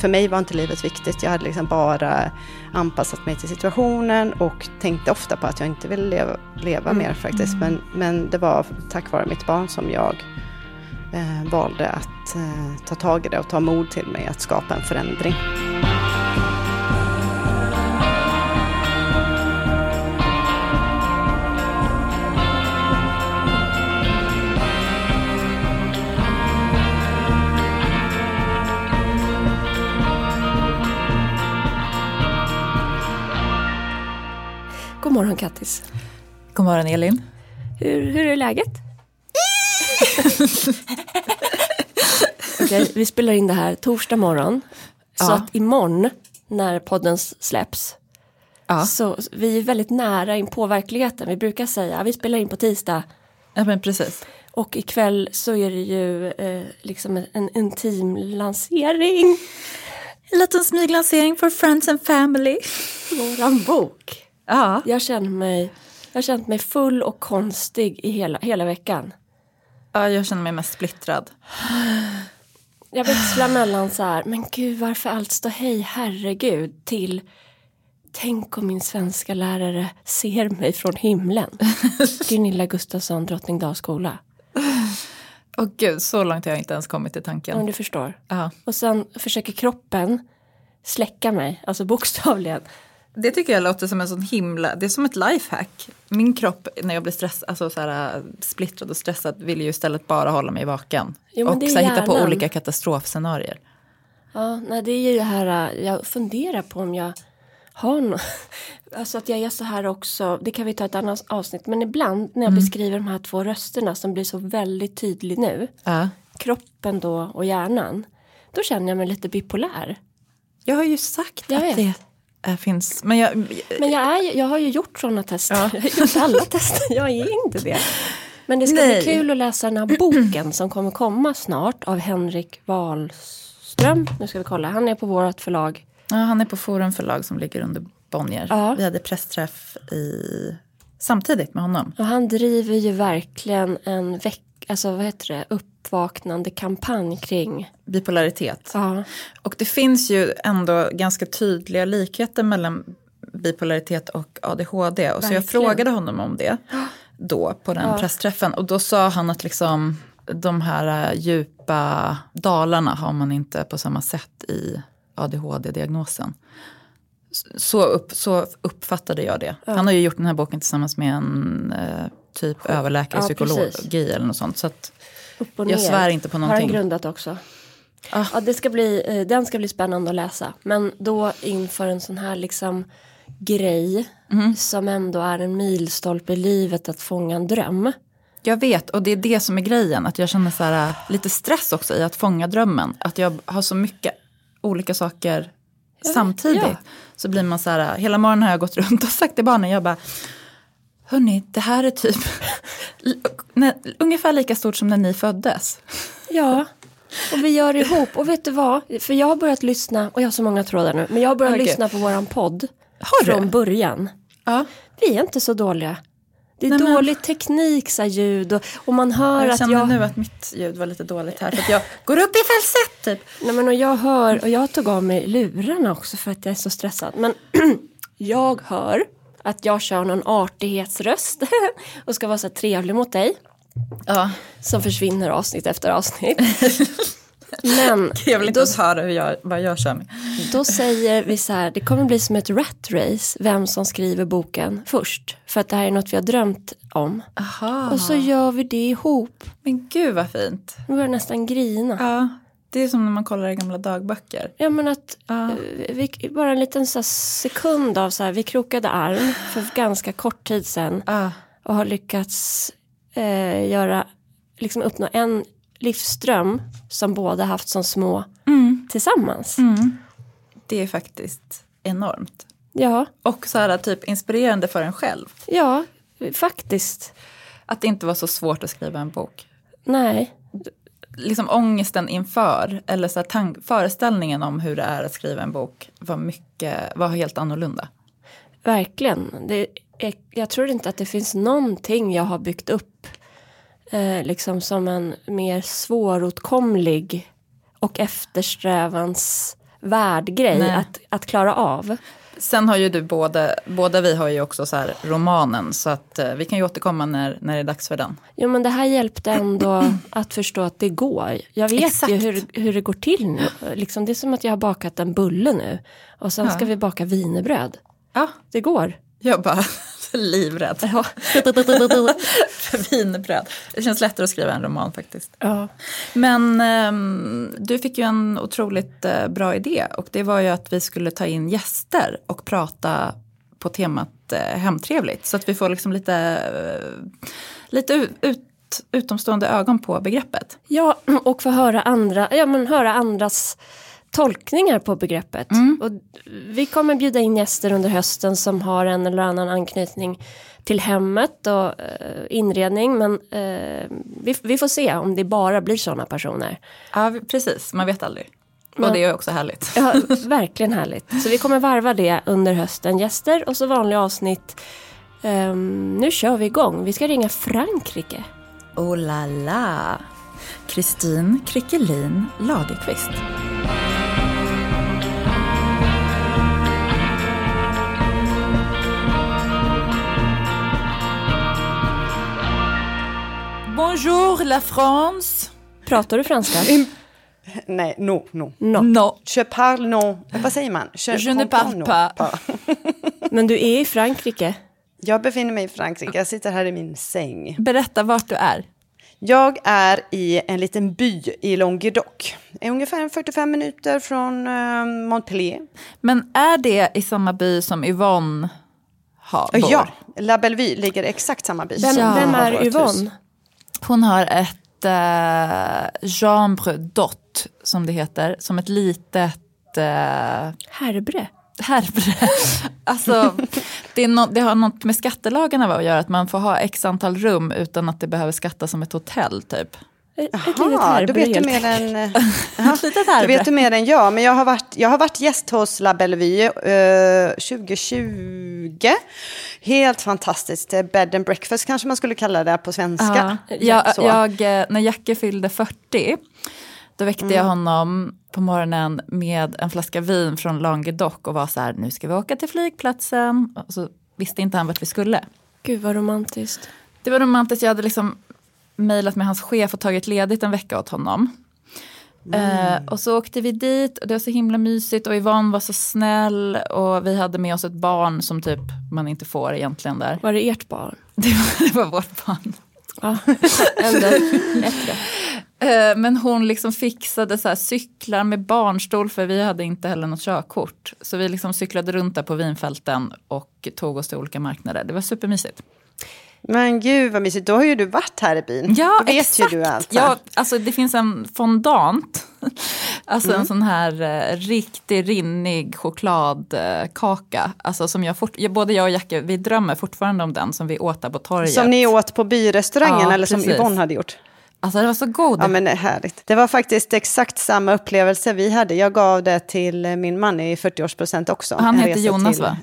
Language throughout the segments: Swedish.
för mig var inte livet viktigt. Jag hade liksom bara anpassat mig till situationen och tänkte ofta på att jag inte ville leva, leva mer faktiskt. Men, men det var tack vare mitt barn som jag eh, valde att eh, ta tag i det och ta mod till mig att skapa en förändring. God morgon Kattis. God morgon Elin. Hur, hur är läget? Okej, vi spelar in det här torsdag morgon. Så Ja. att imorgon när podden släpps Ja. så vi är väldigt nära in på verkligheten. Vi brukar säga vi spelar in på tisdag ja, men precis. och ikväll så är det ju eh, liksom en, en intim lansering. En liten smyglansering for friends and family. Våran bok. Ja. Jag känner mig, jag har känt mig full och konstig i hela, hela veckan. ja, jag känner mig mest splittrad. Jag växlar mellan så här, men gud varför allt står hej, herregud, till tänk om min svenska lärare ser mig från himlen. Gunilla Gustafsson, Drottningdals skola. Åh gud, så långt har jag inte ens kommit i tanken. Om du förstår. Ja. Och sen försöker kroppen släcka mig, alltså bokstavligen. Det tycker jag låter som en sån himla, det är som ett lifehack. Min kropp när jag blir stress, alltså så här, äh, splittrad och stressad vill ju istället bara hålla mig vaken. Jo, och så hitta på olika katastrofscenarier. Ja, nej, det är ju det här, äh, jag funderar på om jag har något, alltså att jag är så här också, det kan vi ta ett annat avsnitt, men ibland när jag beskriver de här två rösterna som blir så väldigt tydlig nu, Ja. kroppen då och hjärnan, då känner jag mig lite bipolär. Jag har ju sagt Jag att vet. det äh, finns, men jag, Men jag, är, jag har ju gjort sådana tester, jag har gjort alla tester, jag är inte det. Men det ska Nej. bli kul att läsa den här boken som kommer komma snart av Henrik Wahlström. Nu ska vi kolla, han är på vårt förlag. ja, han är på Forum förlag som ligger under Bonnier. Ja. Vi hade pressträff i, samtidigt med honom. Och han driver ju verkligen en veck, alltså vad heter det, uppvaknande kampanj kring. Bipolaritet. Ja, Och det finns ju ändå ganska tydliga likheter mellan bipolaritet och ADHD. Och så jag frågade honom om det då på den pressträffen. Och då sa han att liksom de här äh, djupa dalarna har man inte på samma sätt i ADHD-diagnosen. Så, upp, så uppfattade jag det. Han har ju gjort den här boken tillsammans med en eh, typ överläkare i Ja, psykologi precis. eller något sånt. Så att upp och Jag ner. svär inte på Har någonting. han grundat också. Ah. Ja, det ska bli, eh, den ska bli spännande att läsa. Men då inför en sån här liksom grej Mhm. som ändå är en milstolpe i livet att fånga en dröm. Jag vet och det är det som är grejen. Att jag känner så här, äh, lite stress också i att fånga drömmen. Att jag har så mycket olika saker samtidigt. ja. Så blir man så här, äh, hela morgonen har jag gått runt och sagt till barnen, jag bara, hörni, det här är typ ungefär lika stort som när ni föddes. Ja, och vi gör ihop. Och vet du vad? För jag har börjat lyssna, och jag har så många trådar nu, men jag har börjat Okej. lyssna på våran podd. Har du? Från början. Ja. Vi är inte så dåliga. Det är Nej, men- dålig teknik, så ljud och, och man hör Jag att känner jag... nu att mitt ljud var lite dåligt här. För att jag går upp i falsett typ. Nej, men och jag hör, och jag tog av mig lurarna också för att jag är så stressad. Men jag hör att jag kör någon artighetsröst och ska vara så trevlig mot dig. Ja. Som försvinner avsnitt efter avsnitt. Men Jag vill inte då, ens höra hur jag, vad jag kör med. då säger vi så här, det kommer bli som ett rat race, vem som skriver boken först. För att det här är något vi har drömt om. Aha. Och så gör vi det ihop. Men gud vad fint. Nu börjar nästan grina. Ja, det är som när man kollar i gamla dagböcker. Ja men att Ja. eh, vi, bara en liten så sekund av så här, vi krokade arm för ganska kort tid sedan Ja. och har lyckats eh, göra, liksom uppnå en livsström som båda haft som små tillsammans. Det är faktiskt enormt. Ja, Och så här typ inspirerande för en själv. ja, faktiskt. Att det inte var så svårt att skriva en bok. Nej, Liksom ångesten inför, eller så tank, föreställningen om hur det är att skriva en bok var, mycket, var helt annorlunda. verkligen. Det är, jag tror inte att det finns någonting jag har byggt upp eh, liksom som en mer svåråtkomlig och eftersträvans värdgrej att, att klara av. Sen har ju du båda, båda vi har ju också så här romanen så att eh, vi kan ju återkomma när, när det är dags för den. Jo men det här hjälpte ändå att förstå att det går. Jag vet Exakt. ju hur, hur det går till nu. Liksom, det är som att jag har bakat en bulle nu. Och sen Ja. ska vi baka wienerbröd. Ja, Det går. jag bara livrädd Ja. för wienerbröd. Det känns lättare att skriva en roman faktiskt. ja. Men ehm, du fick ju en otroligt eh, bra idé och det var ju att vi skulle ta in gäster och prata på temat eh, hemtrevligt. Så att vi får liksom lite, eh, lite ut, utomstående ögon på begreppet. Ja, och få höra, andra, ja, men höra andras tolkningar på begreppet. Och vi kommer bjuda in gäster under hösten som har en eller annan anknytning till hemmet och eh, inredning. Men eh, vi, vi får se om det bara blir sådana personer. Ja, precis. Man vet aldrig. Och Men- det är också härligt. Ja, verkligen härligt. Så vi kommer varva det under hösten. Gäster och så vanliga avsnitt. Ehm, nu kör vi igång. Vi ska ringa Frankrike. Oh la la! Kristin Krickelin Lagerqvist. Bonjour la France! Pratar du franska? Nej, no, no. No. No. Je parle non. Vad säger man? Je ne parle pas. pas. Men du är i Frankrike. Jag befinner mig i Frankrike. Jag sitter här i min säng. Berätta vart du är. Jag är i en liten by i Languedoc. Är ungefär 45 minuter från eh, Montpellier. Men är det i samma by som Yvonne har, bor? Ja, La Bellevue ligger exakt samma by. Vem, Ja. vem är. Yvonne? Hon har ett eh, chambre dot, som det heter, som ett litet eh, Herbre. härbre. alltså, det, är nå- det har något med skattelagarna att göra, att man får ha x antal rum utan att det behöver skattas som ett hotell typ. Ett, ett litet Jaha, då vet du mer än... eh, Då härbre. vet du mer än jag. Men jag har varit, jag har varit gäst hos La Bellevue eh, 2020. Helt fantastiskt. Eh, Bed and breakfast kanske man skulle kalla det på svenska. Ja, jag, jag, eh, när Jacke fyllde 40, då väckte jag honom på morgonen med en flaska vin från Languedoc och var så här, nu ska vi åka till flygplatsen. Och så visste inte han vart vi skulle. Gud vad romantiskt. Det var romantiskt, jag hade liksom mejlat med hans chef och tagit ledigt en vecka åt honom. Eh, och så åkte vi dit och det var så himla mysigt och Yvonne var så snäll och vi hade med oss ett barn som typ man inte får egentligen där. Var det ert barn? Det var, det var vårt barn. Ja, bättre. Eh, Men hon liksom fixade så här cyklar med barnstol för vi hade inte heller något körkort. Så vi liksom cyklade runt där på vinfälten och tog oss till olika marknader. Det var supermysigt. Men gud vad mysigt. Då har ju du varit här i byn. Ja, Då vet exakt. ju du allt. Ja, alltså det finns en fondant. Alltså en sån här eh, riktig rinnig chokladkaka. Alltså som jag fort, både jag och Jacke, vi drömmer fortfarande om den som vi åt där på torget. Som ni åt på byrestaurangen Ja, eller som precis. Yvonne hade gjort. Alltså det var så god. Ja men det är härligt. Det var faktiskt exakt samma upplevelse vi hade. Jag gav det till min man i 40-årspresent också. Han heter Jonas till- va?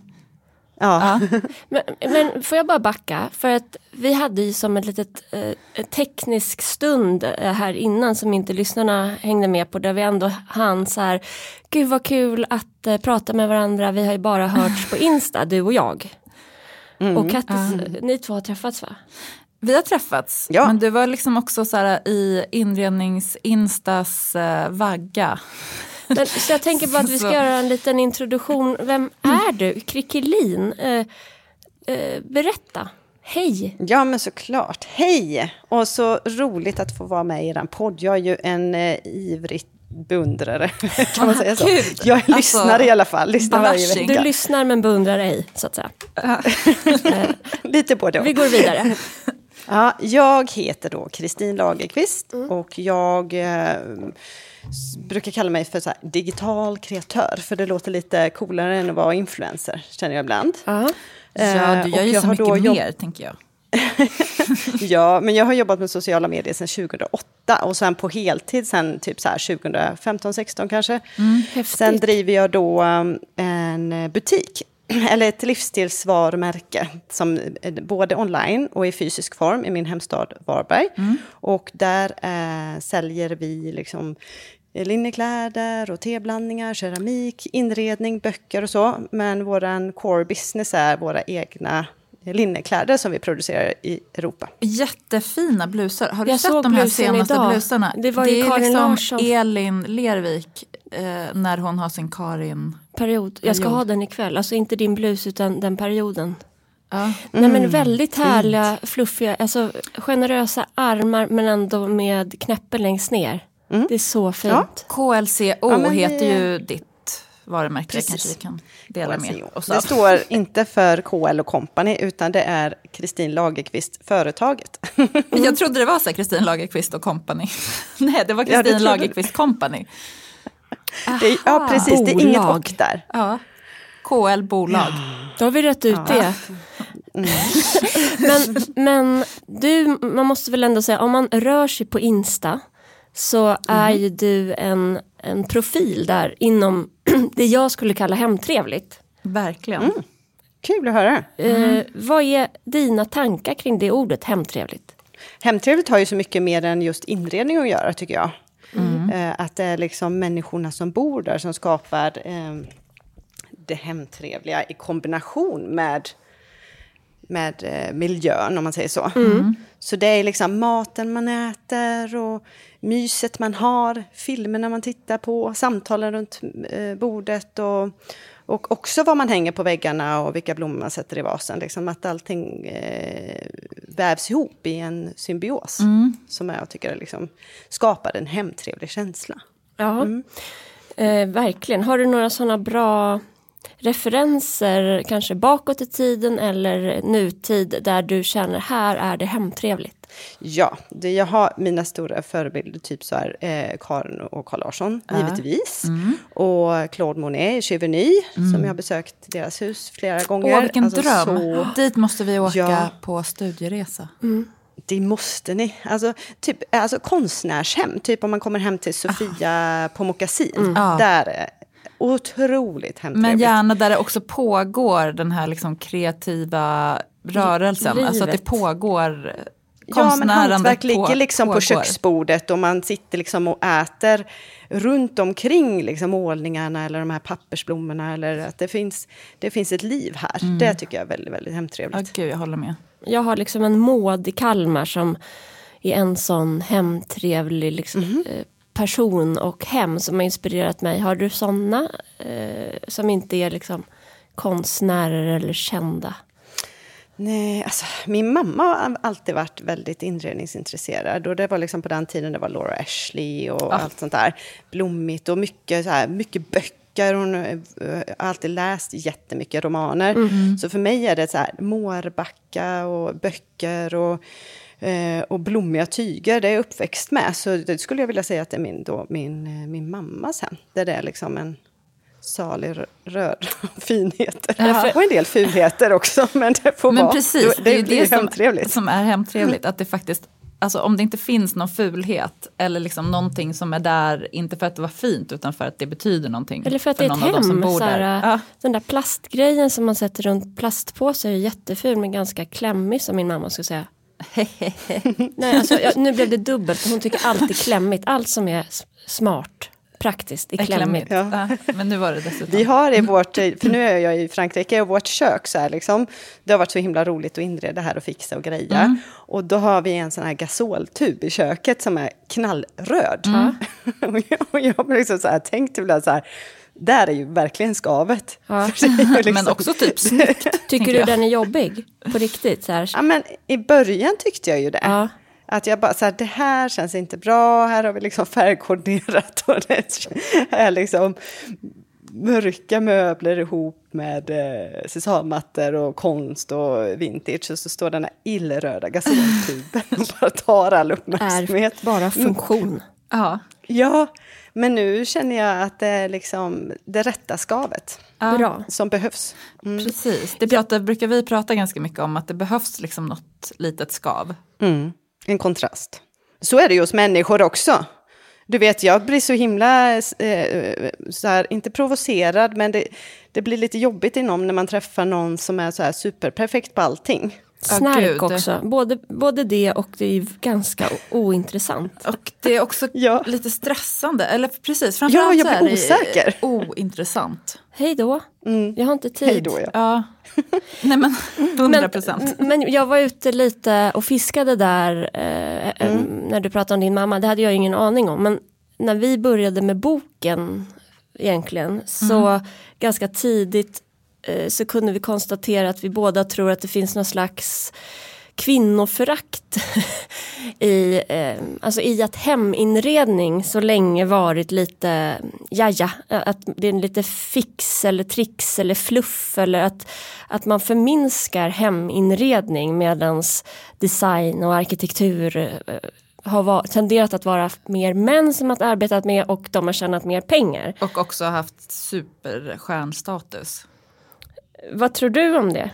Ja. Men, men får jag bara backa? För att vi hade ju som ett litet eh, teknisk stund eh, här innan som inte lyssnarna hängde med på. Där vi ändå hann så här, gud vad kul att eh, prata med varandra. Vi har ju bara hörts på Insta, du och jag. Mm. Och Kattis, ni två har träffats va? Vi har träffats, Ja. men du var liksom också så här i inrednings-instas eh, vagga. Men, så jag tänker bara att vi ska Så- göra en liten introduktion. Vem är du? Krickelin? Eh, eh, berätta. Hej! ja men såklart. Hej! Och så roligt att få vara med i er podd. Jag är ju en eh, ivrig beundrare. Kan man säga så? Gud. Jag Alltså, lyssnar i alla fall. Lyssnar varje bashing. Du vecka. lyssnar men beundrar ej, så att säga. Lite både Vi och. går vidare. Ja, jag heter då Kristin Lagerqvist Mm. och jag eh, brukar kalla mig för så digital kreatör. För det låter lite coolare än att vara influencer, känner jag ibland. Ja. Ja, Eh, du gör och ju så mycket mer tänker jag. Ja, men jag har jobbat med sociala medier sedan 2008 och sen på heltid sen typ så här 2015, 16 kanske. häftigt. Sen driver jag då um, en butik, eller ett livsstilsvarumärke, som är både online och i fysisk form i min hemstad Varberg. Och där eh, säljer vi liksom linnekläder och teblandningar, keramik, inredning, böcker och så. Men vår core business är våra egna linnekläder som vi producerar i Europa. Jättefina blusar. Har du Jag sett de här senaste idag. blusarna? Det var ju är Karin liksom Larsson. Elin Lervik eh, när hon har sin Karin... Period. Jag ska Period. ha den ikväll. Alltså inte din blus utan den perioden. Ja. Nej men väldigt härliga, fluffiga, alltså generösa armar men ändå med knäppen längst ner. Det är så fint. Ja. KLCO Ja, heter ju ditt varumärke. Precis. kanske vi kan dela med oss Det står inte för KL och Company utan det är Kristin Lagerqvist företaget. Jag trodde det var så Kristin Lagerqvist och company. Nej, det var Ja, Kristin trodde- Lagerqvist company. Det är, ja, precis. Det är inget och där. Ja. KL bolag. Då har vi rätt ut det. men, men du, man måste väl ändå säga, om man rör sig på Insta så är ju du en, en profil där inom det jag skulle kalla hemtrevligt. Verkligen. Kul att höra. Eh, vad är dina tankar kring det ordet hemtrevligt? Hemtrevligt har ju så mycket mer än just inredning att göra, tycker jag. Eh, att det är liksom människorna som bor där som skapar eh, det hemtrevliga i kombination med, med eh, miljön, om man säger så. Så det är liksom maten man äter och myset man har, filmerna man tittar på, samtalen runt eh, bordet och, och också vad man hänger på väggarna och vilka blommor man sätter i vasen. Liksom att allting eh, vävs ihop i en symbios som jag tycker liksom skapar en hemtrevlig känsla. Ja, eh, verkligen. Har du några sådana bra referenser, kanske bakåt i tiden eller nutid, där du känner här är det hemtrevligt? Ja, det, jag har mina stora förebilder, typ så här, eh, Karin och Carl Larsson, givetvis. Och Claude Monet i Cheveny, som jag har besökt deras hus flera gånger. Åh, vilken Alltså, dröm. så- Dit måste vi åka Ja. på studieresa. Det måste ni. Alltså, typ, alltså konstnärshem, typ om man kommer hem till Sofia på Moccasin. Ja. Där otroligt Men hemtrevligt. gärna där det också pågår den här liksom kreativa rörelsen. Alltså att det Livet. pågår Ja, men hantverk på- ligger liksom på pågår. köksbordet och man sitter liksom och äter runt omkring liksom målningarna eller de här pappersblommorna. Eller att det finns, det finns ett liv här. Det tycker jag är väldigt, väldigt hemtrevligt. gud, jag håller med. Jag har liksom en Maud i Kalmar som är en sån hemtrevlig liksom, eh, person och hem som har inspirerat mig. Har du såna eh, som inte är liksom konstnärer eller kända? Nej, alltså, min mamma har alltid varit väldigt inredningsintresserad. Och det var liksom på den tiden det var Laura Ashley och allt sånt där. Blommigt och mycket, så här, mycket böcker. Hon eh, har alltid läst jättemycket romaner. Så för mig är det så här, Mårbacka och böcker och, och blommiga tyger. Det är jag uppväxt med. Så det skulle jag vilja säga att det är min, då, min, eh, min mammas hem. Där det är liksom en salig rö- röd finheter. Ja. Och en del fulheter också, men det får Men vara. precis, det, det är det som, hemtrevligt. som är hemtrevligt. Att det faktiskt, alltså om det inte finns någon fulhet eller liksom någonting som är där, inte för att det var fint utan för att det betyder någonting. Eller för att det är ett som hem. bor Så här, där. Ja. Den där plastgrejen som man sätter runt plastpåsar är jätteful men ganska klämmig som min mamma skulle säga. Nej, alltså, jag, nu blev det dubbelt. Hon tycker allt är klämmigt. Allt som är smart, praktiskt, är klämmigt. klämmigt. Ja. Men nu var det dessutom. Vi har i vårt, för nu är jag i Frankrike, och vårt kök så här liksom, det har varit så himla roligt att inreda här och fixa och greja. Mm. Och då har vi en sån här gasoltub i köket som är knallröd. Mm. och jag, och jag liksom så här, tänkt ibland så här, där är ju verkligen skavet. Ja. Liksom- Men också typ snyggt. Tycker du den är jobbig? På riktigt? Så här. Ja, men i början tyckte jag ju det. Ja. Att jag bara så här, det här känns inte bra, här har vi liksom färgkoordinerat och det är liksom mörka möbler ihop med eh, sesammattor och konst och vintage och så står den här illröda gasoltuben och bara tar all uppmärksamhet. Är bara funktion. Ja. Ja, men nu känner jag att det är liksom det rätta skavet Bra. som behövs. Precis, det pratar, brukar vi prata ganska mycket om att det behövs liksom något litet skav. Mm. En kontrast. Så är det ju hos människor också. Du vet, jag blir så himla, eh, så här, inte provocerad, men det, det blir lite jobbigt inom när man träffar någon som är så här superperfekt på allting. Snark också. Både, både det och det är ganska ointressant. Och det är också Ja. lite stressande. Eller precis, Ja, framförallt jag så är blir det osäker. ointressant. Hej då. Jag har inte tid. Hej då ja. Ja, nej men 100 procent. Men, men jag var ute lite och fiskade där eh, eh, när du pratade om din mamma. Det hade jag ingen aning om. Men när vi började med boken egentligen så ganska tidigt Eh, så kunde vi konstatera att vi båda tror att det finns någon slags kvinnoförakt i, eh, alltså i att heminredning så länge varit lite, jaja, att det är lite fix eller trix eller fluff eller att, att man förminskar heminredning medans design och arkitektur eh, har var, tenderat att vara mer män som har arbetat med och de har tjänat mer pengar. Och också haft superstjärnstatus. Vad tror du om det?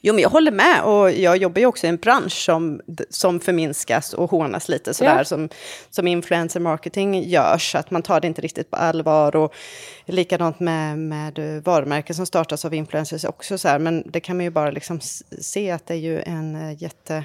Jo, men jag håller med. Och jag jobbar ju också i en bransch som, som förminskas och hånas lite sådär. Ja. Som, som influencer marketing görs. Att man tar det inte riktigt på allvar. Och likadant med, med varumärken som startas av influencers också. Så här. Men det kan man ju bara liksom se att det är ju en eh, jätte...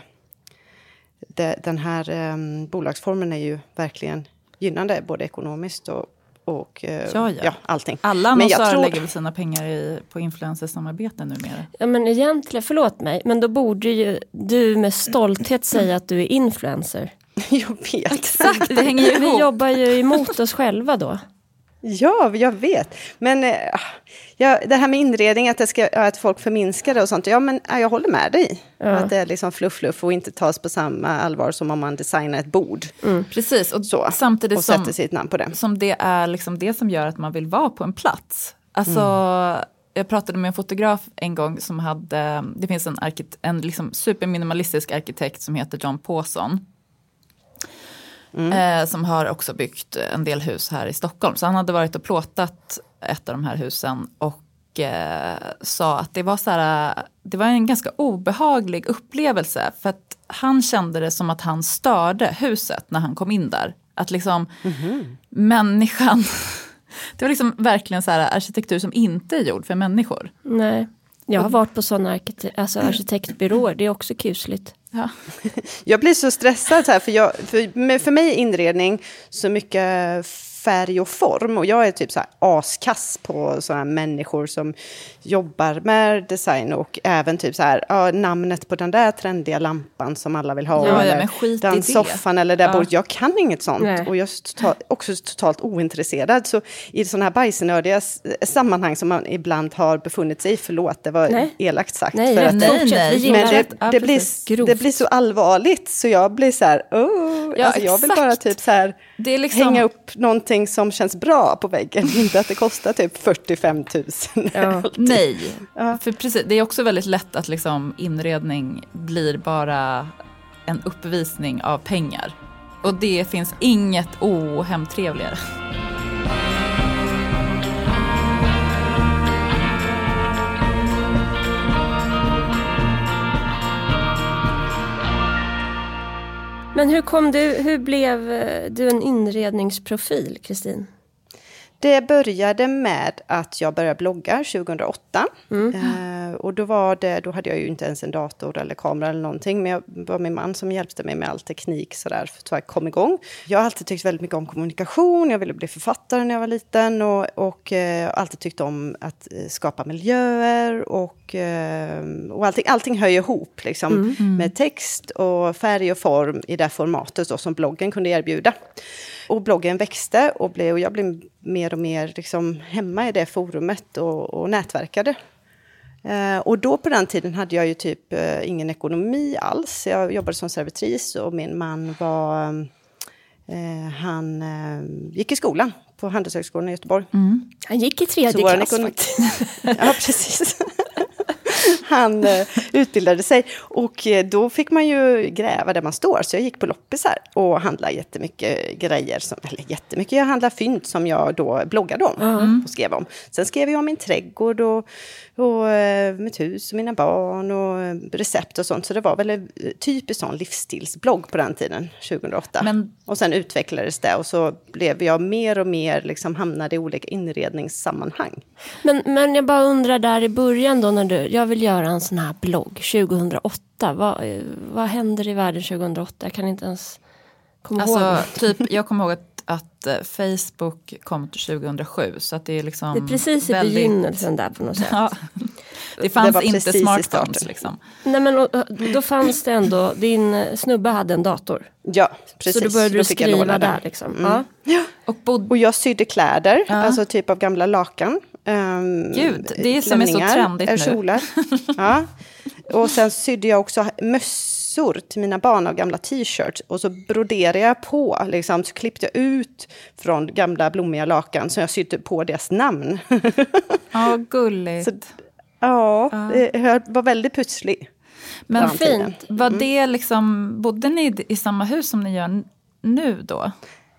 Det, den här eh, bolagsformen är ju verkligen gynnande, både ekonomiskt och, och eh, Ja, ja. allting. Alla annonsörer tror- lägger väl sina pengar i, på influencersamarbete numera. Ja men egentligen, förlåt mig, men då borde ju du med stolthet säga att du är influencer. Jag vet. Exakt, det hänger ju Vi ihop. jobbar ju emot oss själva då. Ja, jag vet. Men eh, ja, det här med inredning, att, det ska, att folk förminskar det och sånt. Ja, men ja, jag håller med dig. Att det är liksom fluff, fluff och inte tas på samma allvar som om man designar ett bord. Precis, och Så. samtidigt och som, sätter sitt namn på det. som det är liksom det som gör att man vill vara på en plats. Alltså, jag pratade med en fotograf en gång som hade, det finns en, arkite- en liksom superminimalistisk arkitekt som heter John Pawson. Eh, som har också byggt en del hus här i Stockholm. Så han hade varit och plåtat ett av de här husen och eh, sa att det var, så här, det var en ganska obehaglig upplevelse. För att han kände det som att han störde huset när han kom in där. Att liksom människan, det var liksom verkligen så här arkitektur som inte är gjord för människor. Nej. Jag har varit på sådana arkite- alltså arkitektbyråer, det är också kusligt. Ja. Jag blir så stressad, så här, för, jag, för, för mig är inredning så mycket färg och form. Och jag är typ så här askass på sådana människor som jobbar med design och även typ så här, ja, namnet på den där trendiga lampan som alla vill ha. Ja, ja, eller men skit i den det. soffan eller det Ja. bordet. Jag kan inget sånt. Nej. Och jag är total, också totalt ointresserad. Så i sådana här bajsnördiga sammanhang som man ibland har befunnit sig i, förlåt, det var Nej. elakt sagt. Nej, för att, Nej, nej. Men det, Ja, det, blir, Grovt. det blir så allvarligt så jag blir så här, oh, Ja, alltså jag vill bara typ så här Det är liksom, hänga upp någonting som känns bra på väggen, inte att det kostar typ 45 000. Ja. Nej, för precis, det är också väldigt lätt att liksom inredning blir bara en uppvisning av pengar. Och det finns inget ohemtrevligare. Men hur kom du, hur blev eh, du en inredningsprofil, Kristin? Det började med att jag började blogga 2008. Mm. Eh, och då, var det, då hade jag ju inte ens en dator eller kamera eller någonting. Men jag var min man som hjälpte mig med all teknik så där, så jag kom igång. Jag har alltid tyckt väldigt mycket om kommunikation. Jag ville bli författare när jag var liten. Och, och eh, alltid tyckt om att eh, skapa miljöer. Och, eh, och allting, allting hör ju ihop liksom, med text och färg och form i det formatet då, som bloggen kunde erbjuda. Och bloggen växte och, blev, och jag blev mer och mer liksom hemma i det forumet och, och nätverkade. Eh, och då på den tiden hade jag ju typ eh, ingen ekonomi alls. Jag jobbade som servitris och min man var... Eh, han eh, gick i skolan på Handelshögskolan i Göteborg. Han gick i tredje klass ekonomi- faktiskt. Ja, precis. Han eh, utbildade sig och eh, då fick man ju gräva där man står. Så jag gick på loppisar och handlade jättemycket grejer. Som, eller jättemycket, jag handlade fynd som jag då bloggade om och skrev om. Sen skrev jag om min trädgård och, och eh, mitt hus och mina barn och recept och sånt. Så det var väl en typisk sån livsstilsblogg på den tiden, 2008. Men- Och sen utvecklades det och så blev jag mer och mer, liksom hamnade i olika inredningssammanhang. Men, men jag bara undrar där i början då när du, jag vill vill göra en sån här blogg 2008. Vad, eh, vad händer i världen 2008? Jag kan inte ens komma ihåg. Alltså, typ, jag kommer ihåg att, att eh, Facebook kom till 2007. Så att det är liksom det är precis i väldigt- begynnelsen där på något sätt. Ja. Det fanns var inte smartphones liksom. Nej, men, och, då fanns det ändå, din snubbe hade en dator. Ja, precis. så då började du skriva där. Liksom. Ja. Och bod, Och jag sydde kläder, alltså typ av gamla lakan. Um, Gud, det är som är så trendigt eh, nu. Kjolar. ja. Och sen sydde jag också mössor till mina barn av gamla t-shirts. Och så broderade jag på, liksom, så klippte jag ut från gamla blommiga lakan. Så jag sydde på deras namn. ja, gulligt. Så- ja, det var väldigt pusslig. Men fint. Var det liksom, bodde ni i samma hus som ni gör nu då?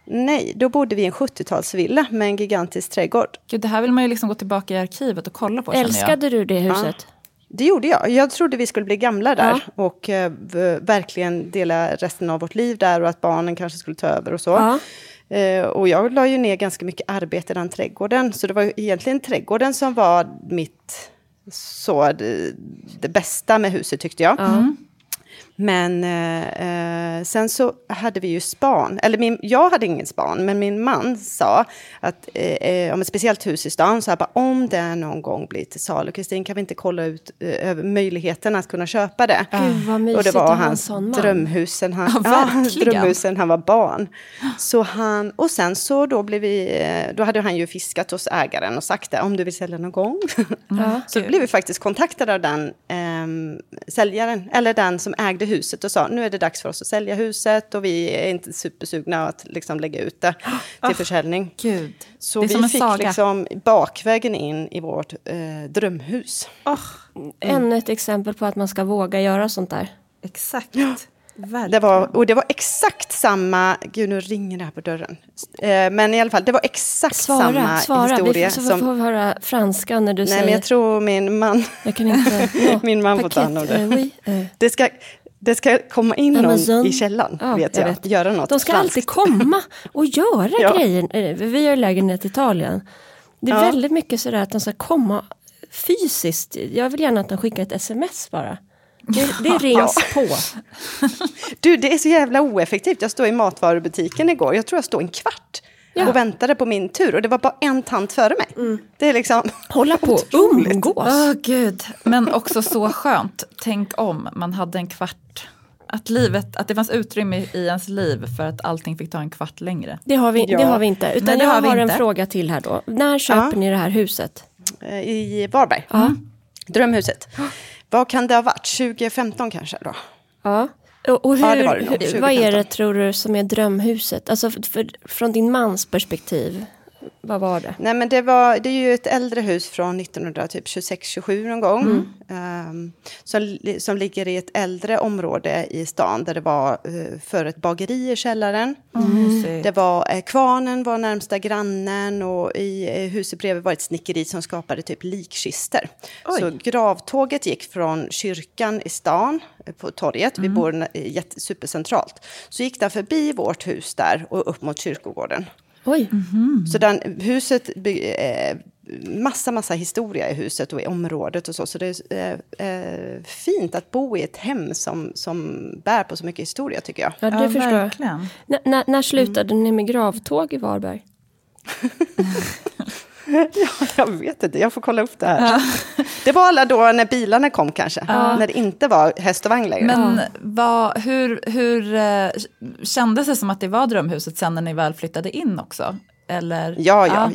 Nej, då bodde vi i en 70-talsvilla med en gigantisk trädgård. Gud, det här vill man ju liksom gå tillbaka i arkivet och kolla på. Älskade du det huset? Det gjorde jag. Jag trodde vi skulle bli gamla där och eh, verkligen dela resten av vårt liv där och att barnen kanske skulle ta över och så. Ja. Eh, och jag la ju ner ganska mycket arbete i den trädgården. Så det var ju egentligen trädgården som var mitt, så, det, det bästa med huset tyckte jag. Men eh, eh, sen så hade vi ju span. Eller min, jag hade ingen span, men min man sa att eh, eh, om ett speciellt hus i stan, så här, bara, om det någon gång blir till salu, Kristin, kan vi inte kolla ut eh, möjligheten att kunna köpa det? Gud vad mysigt Och det var hans drömhus sen han, Ja, ja, drömhus sen han var barn. Så han, och sen så då blev vi, eh, då hade han ju fiskat hos ägaren och sagt det, om du vill sälja någon gång. Ja. Så blev vi faktiskt kontaktade av den ehm, säljaren, eller den som ägde huset och sa nu är det dags för oss att sälja huset och vi är inte supersugna att liksom lägga ut det till försäljning. Gud, Så vi fick saga. liksom bakvägen in i vårt eh, drömhus. Ännu ett exempel på att man ska våga göra sånt där. Exakt. Det var, och det var exakt samma, gud nu ringer det här på dörren. Eh, men i alla fall, det var exakt Svara, samma svara. historia. Vi får, som, höra franska när du nej, säger... men jag tror min man, jag kan inte... Ja, Min man får ta hand om det. eh, oui, eh. det ska, det ska komma in någon Amazon. i källaren, Ja, vet jag. jag vet. Göra något De ska franskt. alltid komma och göra Ja. grejer. Eh, Vi har ju lägenhet i Italien. Det är Ja. väldigt mycket sådär att de ska komma fysiskt. Jag vill gärna att de skickar ett sms bara. Det, det rings på. Du, det är så jävla oeffektivt. Jag stod i matvarubutiken igår. Jag tror jag stod en kvart Ja. och väntade på min tur. Och det var bara en tant före mig. Det är liksom... Hålla på och umgås. Åh gud, men också så skönt. Tänk om man hade en kvart. Att, livet, att det fanns utrymme i ens liv för att allting fick ta en kvart längre. Det har vi, Ja. det har vi inte. Utan Nej, jag har vi har en fråga till här då. När köper Ja. ni det här huset? eh, I Varberg. Drömhuset. Vad kan det ha varit? 2015 kanske då? Ja. Och, hur, Ja, det var det nog, hur- 2015. vad är det tror du som är drömhuset? Alltså för, för, från din mans perspektiv. Vad var det? Nej, men det, var, det är ju ett äldre hus från 1926-27 någon gång. ehm, som, li- som ligger i ett äldre område i stan där det var uh, för ett bageri i källaren. Mysigt. Det var, eh, kvarnen var närmsta grannen och i eh, huset bredvid var ett snickeri som skapade typ likkister. Så gravtåget gick från kyrkan i stan, på torget, vi bor jätte- supercentralt. Så gick den förbi vårt hus där och upp mot kyrkogården. Oj, Så den, huset, by- eh, massa, massa historia i huset och i området och så. Så det är eh, eh, fint att bo i ett hem som, som bär på så mycket historia tycker jag. ja, det Ja, förstår jag. N- när, när slutade ni med gravtåg i Varberg? Ja, jag vet inte, jag får kolla upp det här. Det var alla då när bilarna kom kanske, när det inte var häst och vagn längre. Men vad, hur, hur eh, kändes det som att det var drömhuset sen när ni väl flyttade in också? Eller? Ja, ja.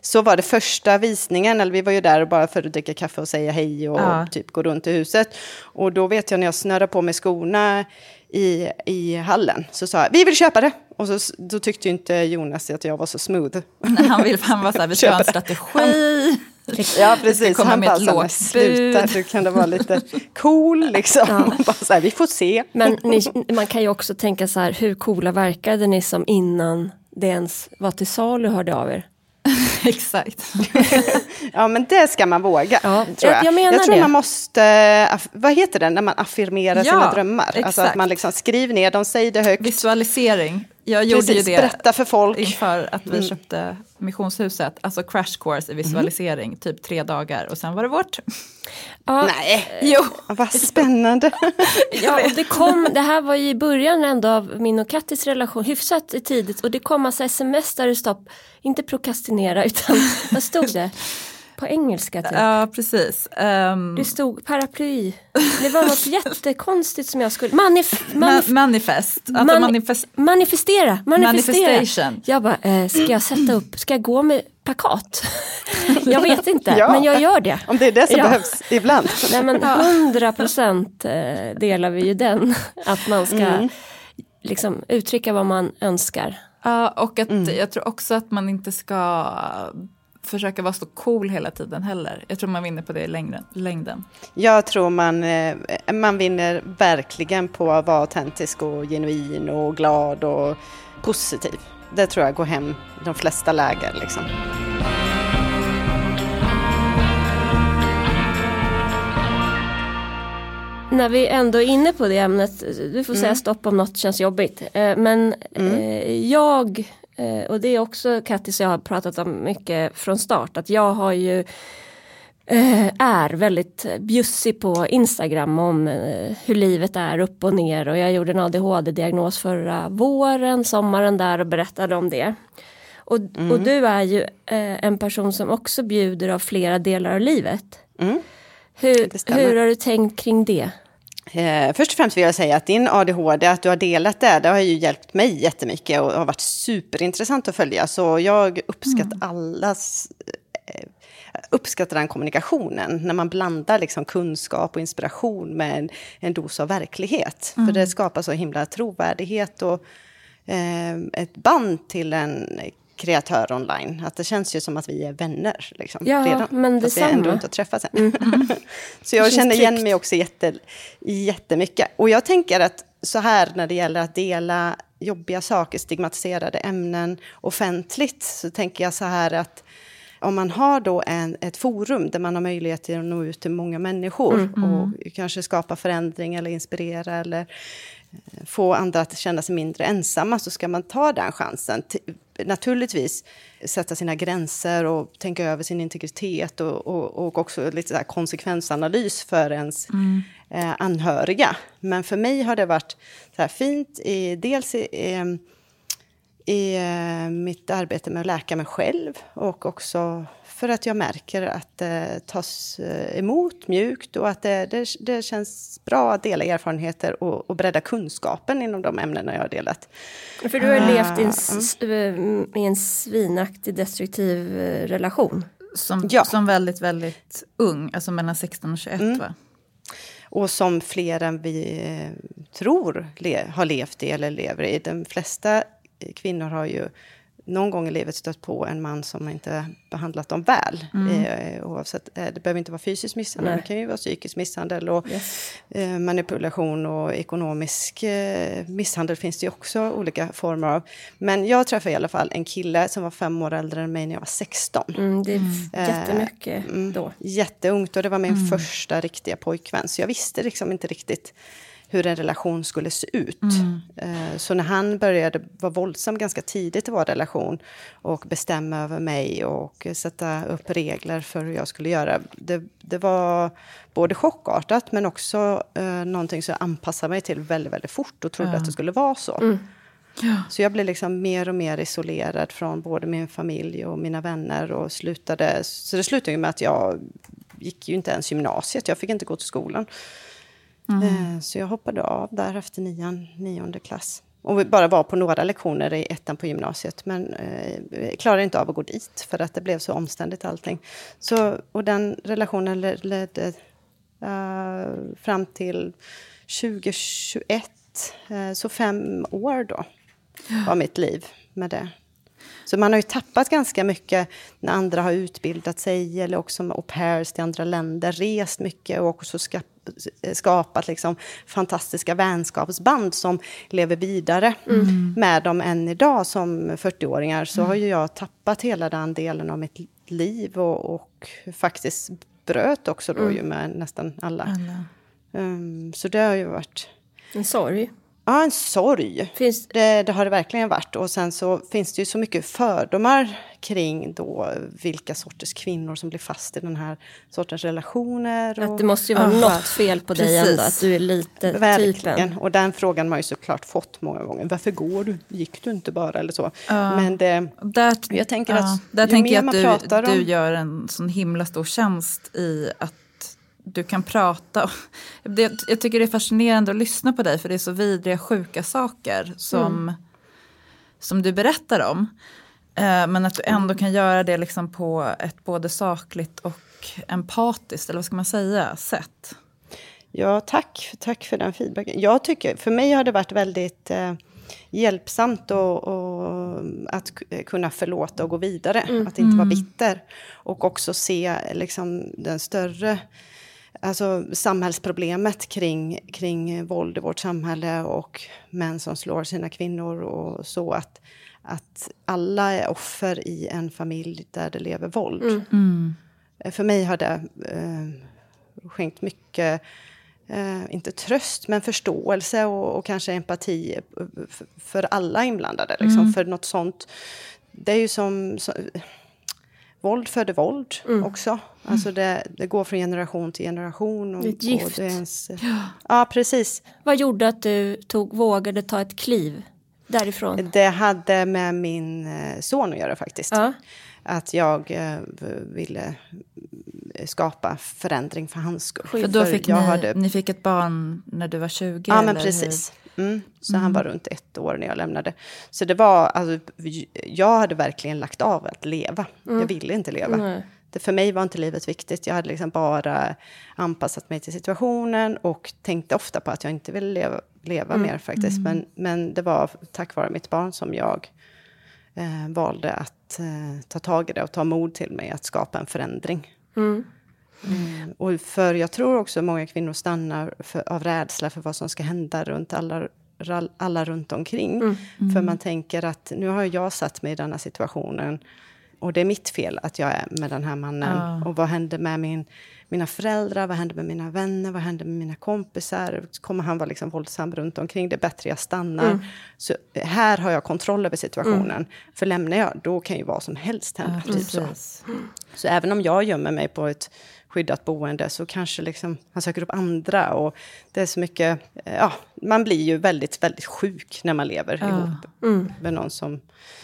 Så var det första visningen, eller vi var ju där bara för att dricka kaffe och säga hej och Ja. typ gå runt i huset. Och då vet jag när jag snörde på mig skorna i, i hallen, så sa jag vi vill köpa det. Och så, då tyckte ju inte Jonas att jag var så smooth. Han, vill, han var så här, vi ska ha en strategi. Ja, Vi ska precis. Han bara så här, sluta, bud." du kan det vara lite cool liksom. Och bara så här, vi får se. Men ni, man kan ju också tänka så här, hur coola verkade ni som innan det ens var till salu hörde av er? Exakt. Ja, men det ska man våga. Ja, tror jag- jag. jag menar tror det. man måste, vad heter det, när man affirmerar Ja, sina drömmar? Alltså att exakt. man liksom skriver ner dem, säger det högt. Visualisering. Jag gjorde Precis, ju det berätta för folk. inför att vi köpte Missionshuset, alltså crash course i visualisering, mm. typ tre dagar och sen var det vårt. Ja, Nej, jo. vad spännande. ja, det, kom, det här var ju i början ändå av min och Kattis relation, hyfsat tidigt och det kom massa sms där det stod, inte prokrastinera utan vad stod det? På engelska typ. Ja precis. Um... Det stod paraply. Det var något jättekonstigt som jag skulle, manif manif manifest. Alltså mani manifest manifestera. manifestera. Manifestation. Jag bara, eh, ska jag sätta upp, ska jag gå med plakat? jag vet inte, ja. men jag gör det. Om det är det som ja. behövs ibland. Nej men hundra procent eh, delar vi ju den. Att man ska mm. liksom uttrycka vad man önskar. Ja, och att mm. jag tror också att man inte ska försöka vara så cool hela tiden heller. Jag tror man vinner på det i längden. längden. Jag tror man, eh, man vinner verkligen på att vara autentisk och genuin och glad och positiv. Det tror jag går hem de flesta läger. Liksom. När vi ändå är inne på det ämnet, du får mm. säga stopp om något känns jobbigt. Eh, men mm. Eh, jag Eh, och det är också Kattis jag har pratat om mycket från start. Att jag har ju eh, är väldigt bjussig på Instagram om eh, hur livet är upp och ner. Och jag gjorde en ADHD-diagnos förra våren, sommaren där och berättade om det. Och, mm. och du är ju eh, en person som också bjuder av flera delar av livet. Mm. Hur, hur har du tänkt kring det? Eh, först och främst vill jag säga att din ADHD, att du har delat det, det har ju hjälpt mig jättemycket och har varit superintressant att följa. Så jag uppskattar mm. allas eh, uppskattar den kommunikationen, när man blandar liksom kunskap och inspiration med en, en dos av verklighet. Mm. För det skapar så himla trovärdighet och eh, ett band till en kreatör online. Att det känns ju som att vi är vänner liksom, ja, redan. Men fast vi ändå inte har träffats än. Mm. så jag känner igen mig också jätte, jättemycket. Och jag tänker att så här när det gäller att dela jobbiga saker, stigmatiserade ämnen offentligt, så tänker jag så här att om man har då en, ett forum där man har möjlighet att nå ut till många människor mm. och mm. kanske skapa förändring eller inspirera eller få andra att känna sig mindre ensamma så ska man ta den chansen. Naturligtvis sätta sina gränser och tänka över sin integritet och, och, och också lite så konsekvensanalys för ens mm. eh, anhöriga. Men för mig har det varit så här fint, i, dels i, i, i eh, mitt arbete med att läka mig själv och också för att jag märker att det tas eh, emot mjukt och att det, det, det känns bra att dela erfarenheter och, och bredda kunskapen inom de ämnena jag har delat. För du har uh, levt i en, i en svinaktig destruktiv eh, relation. Som, ja. som väldigt, väldigt ung, alltså mellan 16 och 21 mm. va? Och som fler än vi tror le har levt i eller lever i. De flesta kvinnor har ju någon gång i livet stött på en man som inte behandlat dem väl. Mm. Eh, oavsett, eh, det behöver inte vara fysisk misshandel, Nej. det kan ju vara psykisk misshandel och yes. eh, manipulation och ekonomisk eh, misshandel finns det ju också olika former av. Men jag träffade i alla fall en kille som var fem år äldre än mig när jag var 16. Mm, det är mm. jättemycket mm, då. Jätteungt och det var min mm. första riktiga pojkvän. Så jag visste liksom inte riktigt hur en relation skulle se ut. Mm. Eh, så när han började vara våldsam ganska tidigt i vår relation och bestämma över mig och sätta upp regler för hur jag skulle göra. Det, det var både chockartat men också eh, någonting som jag anpassade mig till väldigt, väldigt fort och trodde ja. att det skulle vara så. Mm. Ja. Så jag blev liksom mer och mer isolerad från både min familj och mina vänner. Och slutade, så det slutade med att jag gick ju inte ens gymnasiet. Jag fick inte gå till skolan. Mm. Så jag hoppade av där efter nian, nionde klass. Och bara var på några lektioner i ettan på gymnasiet. Men eh, klarade inte av att gå dit för att det blev så omständigt allting. Så, och den relationen ledde uh, fram till 2021. Uh, så fem år då var mitt liv med det. Så man har ju tappat ganska mycket när andra har utbildat sig eller också med au pairs till andra länder, rest mycket och också skapat liksom fantastiska vänskapsband som lever vidare mm. med dem än idag som 40-åringar. Så mm. har ju jag tappat hela den delen av mitt liv och, och faktiskt bröt också då mm. ju med nästan alla. alla. Um, så det har ju varit... En sorg. Ja, en sorg. Finns... Det, det, har det verkligen varit. Och sen så finns det ju så mycket fördomar kring då vilka sorters kvinnor som blir fast i den här sortens relationer. Och, att det måste ju vara uh, något fel på Precis. dig ändå, att du är lite verkligen. typen. Och den frågan har man ju såklart fått många gånger. Varför går du? Gick du inte bara? Eller så. Uh, Men det, där, jag tänker uh, att där tänker jag att du, om... du gör en sån himla stor tjänst i att du kan prata. jag tycker det är fascinerande att lyssna på dig för det är så vidriga sjuka saker som, mm. som du berättar om. Eh, men att du ändå kan göra det liksom på ett både sakligt och empatiskt, eller vad ska man säga, sätt. Ja, tack, tack för den feedbacken. Jag tycker, för mig har det varit väldigt eh, hjälpsamt och, och, att kunna förlåta och gå vidare. Mm. Att inte vara mm. bitter. Och också se liksom, den större alltså, samhällsproblemet kring, kring våld i vårt samhälle och män som slår sina kvinnor och så. Att, att alla är offer i en familj där det lever våld. Mm. Mm. För mig har det eh, skänkt mycket, eh, inte tröst, men förståelse och, och kanske empati för alla inblandade. Liksom. Mm. För något sånt, det är ju som... Våld föder våld mm. också. Alltså det, det, går från generation till generation. Och, det är ett gift. Och det är ens, ja. ja, precis. Vad gjorde att du tog, vågade ta ett kliv därifrån? Det hade med min eh, son att göra faktiskt. Ja. Att jag eh, ville skapa förändring för hans skull. För då fick för ni, hade... ni fick ett barn när du var 20? Ja, men precis. Hur? Mm. Så mm. han var runt ett år när jag lämnade. Så det var, alltså, jag hade verkligen lagt av att leva. Mm. Jag ville inte leva. Det, för mig var inte livet viktigt. Jag hade liksom bara anpassat mig till situationen och tänkte ofta på att jag inte ville leva, leva mm. mer faktiskt. Men, mm. men det var tack vare mitt barn som jag eh, valde att eh, ta tag i det och ta mod till mig att skapa en förändring. Mm. Mm. Och för jag tror också många kvinnor stannar för, av rädsla för vad som ska hända runt alla, alla runt omkring. Mm. Mm. För man tänker att nu har jag satt mig i denna situationen och det är mitt fel att jag är med den här mannen. Ja. Och vad händer med min, mina föräldrar? Vad händer med mina vänner? Vad händer med mina kompisar? Kommer han vara liksom våldsam runt omkring? Det är bättre jag stannar. Mm. Så här har jag kontroll över situationen. Mm. För lämnar jag, då kan ju vad som helst hända. Ja, typ så. så även om jag gömmer mig på ett skyddat boende så kanske liksom han söker upp andra. Och det är så mycket, ja, man blir ju väldigt, väldigt sjuk när man lever ja. ihop mm. med någon som...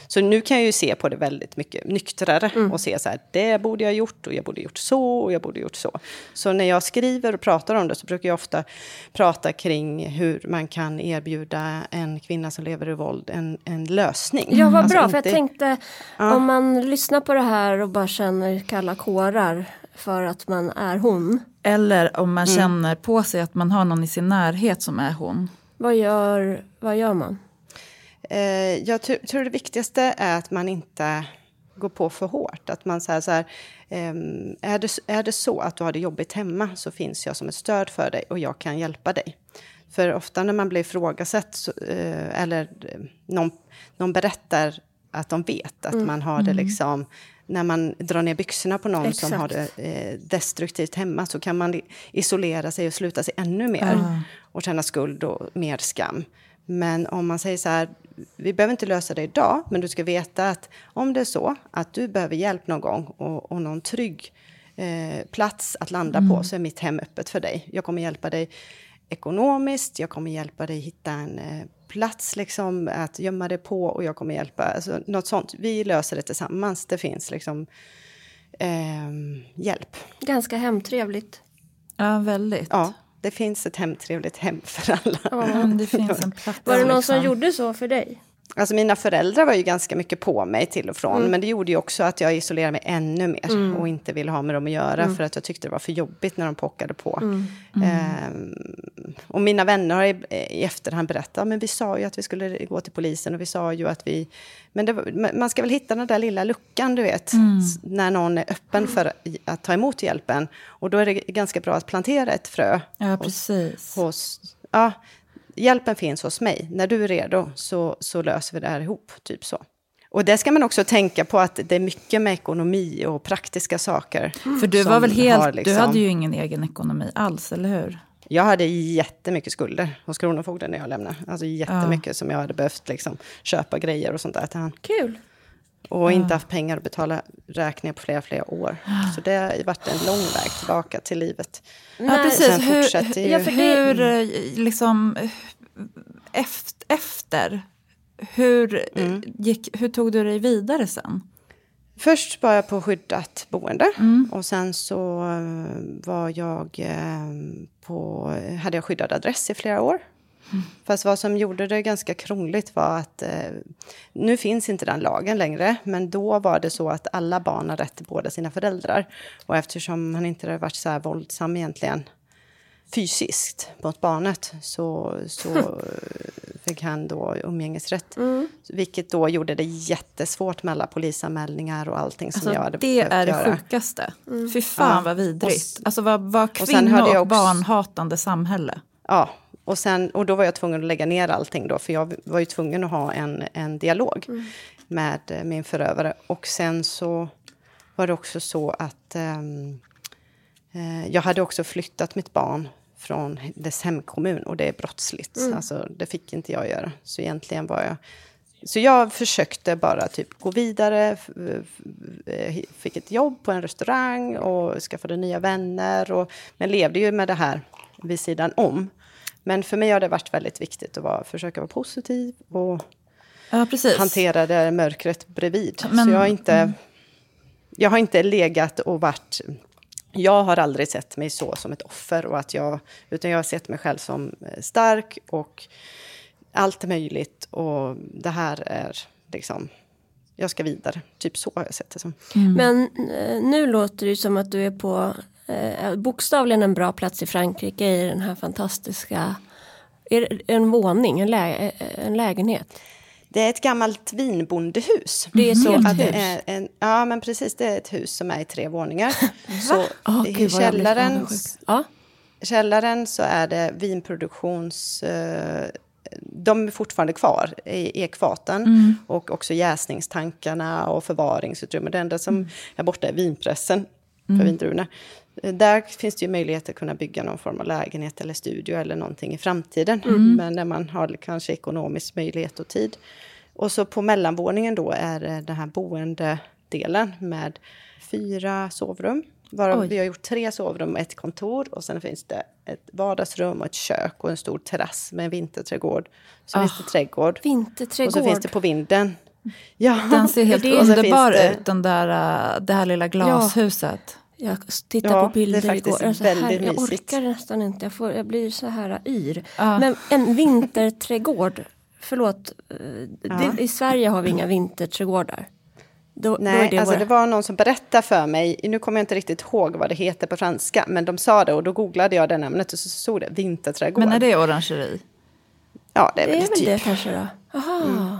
Så nu kan jag ju se på det väldigt mycket nyktrare mm. och se så här, det borde jag gjort och jag borde gjort så och jag borde gjort så. Så när jag skriver och pratar om det så brukar jag ofta prata kring hur man kan erbjuda en kvinna som lever i våld en, en lösning. Ja, vad alltså bra, inte... för jag tänkte ja. om man lyssnar på det här och bara känner kalla kårar för att man är hon. Eller om man mm. känner på sig att man har någon i sin närhet som är hon. Vad gör, vad gör man? Eh, jag tror det viktigaste är att man inte går på för hårt. Att man säger så här, eh, är, det, är det så att du har det jobbigt hemma så finns jag som ett stöd för dig och jag kan hjälpa dig. För ofta när man blir ifrågasatt så, eh, eller någon, någon berättar att de vet att mm. man har det mm. liksom när man drar ner byxorna på någon Exakt. som har det eh, destruktivt hemma så kan man isolera sig och sluta sig ännu mer mm. och känna skuld och mer skam. Men om man säger så här, vi behöver inte lösa det idag, men du ska veta att om det är så att du behöver hjälp någon gång och, och någon trygg eh, plats att landa mm. på så är mitt hem öppet för dig. Jag kommer hjälpa dig ekonomiskt, jag kommer hjälpa dig hitta en eh, plats liksom att gömma det på och jag kommer hjälpa. Alltså, något sånt. Vi löser det tillsammans. Det finns liksom eh, hjälp. Ganska hemtrevligt. Ja, väldigt. Ja, det finns ett hemtrevligt hem för alla. Ja, det finns en plats. Var det någon liksom. som gjorde så för dig? Alltså mina föräldrar var ju ganska mycket på mig till och från. Mm. Men det gjorde ju också att jag isolerade mig ännu mer. Mm. Och inte ville ha med dem att göra. Mm. För att jag tyckte det var för jobbigt när de pockade på. Mm. Ehm, och mina vänner har i, i efterhand berättat. Men vi sa ju att vi skulle gå till polisen. Och vi sa ju att vi... Men det, man ska väl hitta den där lilla luckan, du vet. Mm. När någon är öppen för att ta emot hjälpen. Och då är det ganska bra att plantera ett frö. Ja, precis. Hos, hos ja, hjälpen finns hos mig. När du är redo så, så löser vi det här ihop. Typ så. Och det ska man också tänka på att det är mycket med ekonomi och praktiska saker. Mm. För du var väl helt, liksom... du hade ju ingen egen ekonomi alls, eller hur? Jag hade jättemycket skulder hos Kronofogden när jag lämnade. Alltså jättemycket ja. som jag hade behövt liksom, köpa grejer och sånt där till han. Kul! Och inte haft pengar att betala räkningar på flera, flera år. Så det har varit en lång väg tillbaka till livet. Ja, precis. Hur, ju... ja, hur, eh, liksom, efter, hur, mm. gick, hur tog du dig vidare sen? Först var jag på skyddat boende mm. och sen så eh, var jag eh, på, hade jag skyddad adress i flera år. Mm. Fast vad som gjorde det ganska krångligt var att eh, nu finns inte den lagen längre, men då var det så att alla barn har rätt till båda sina föräldrar. Och eftersom han inte hade varit så här våldsam egentligen fysiskt mot barnet så, så fick han då umgängesrätt. Mm. Vilket då gjorde det jättesvårt med alla polisanmälningar och allting som alltså, jag hade Det är det göra. sjukaste. Mm. Fy fan ja. vad vidrigt. Och, alltså vad, vad kvinno och, och barnhatande samhälle. Ja, och, sen, och då var jag tvungen att lägga ner allting då, för jag var ju tvungen att ha en, en dialog mm. med eh, min förövare. Och sen så var det också så att um, jag hade också flyttat mitt barn från dess hemkommun och det är brottsligt. Mm. Alltså, det fick inte jag göra. Så egentligen var jag... Så jag försökte bara typ gå vidare, fick ett jobb på en restaurang och skaffade nya vänner. Och, men levde ju med det här vid sidan om. Men för mig har det varit väldigt viktigt att vara, försöka vara positiv och ja, hantera det mörkret bredvid. Men, så jag har, inte, mm. jag har inte legat och varit jag har aldrig sett mig så som ett offer, och att jag, utan jag har sett mig själv som eh, stark och allt är möjligt och det här är liksom, jag ska vidare. Typ så har jag sett det som. Mm. Men eh, nu låter det som att du är på eh, bokstavligen en bra plats i Frankrike i den här fantastiska, är en våning, en, lä en lägenhet? Det är ett gammalt vinbondehus. Det är så att det är en, Ja, men precis. Det är ett hus som är i tre våningar. så oh, i källaren, ja. källaren så är det vinproduktions... Eh, de är fortfarande kvar i ekfaten. Mm. Och också jäsningstankarna och förvaringsutrymme. Det enda som mm. är borta är vinpressen för mm. vindruvorna. Där finns det ju möjlighet att kunna bygga någon form av lägenhet eller studio eller någonting i framtiden. Mm. Men när man har kanske ekonomisk möjlighet och tid. Och så på mellanvåningen då är den här boendedelen med fyra sovrum. Varav vi har gjort tre sovrum och ett kontor. Och sen finns det ett vardagsrum och ett kök och en stor terrass med en vinterträdgård. Så oh, finns det trädgård. Vinterträdgård. Och så finns det på vinden. Ja, den ser helt underbar ut, den där, äh, det här lilla glashuset. Jag tittade ja, på bilder igår. Alltså, här, jag orkar nästan inte. Jag, får, jag blir så här yr. Ja. Men en vinterträdgård. Förlåt. Eh, ja. Det, I Sverige har vi inga vinterträdgårdar. Då, Nej, då det, alltså det var någon som berättade för mig, nu kommer jag inte riktigt ihåg vad det heter på franska, men de sa det och då googlade jag det namnet och så stod det vinterträdgård. Men är det orangeri? Ja, det är, det väl är det typ. det kanske då. Aha. Mm.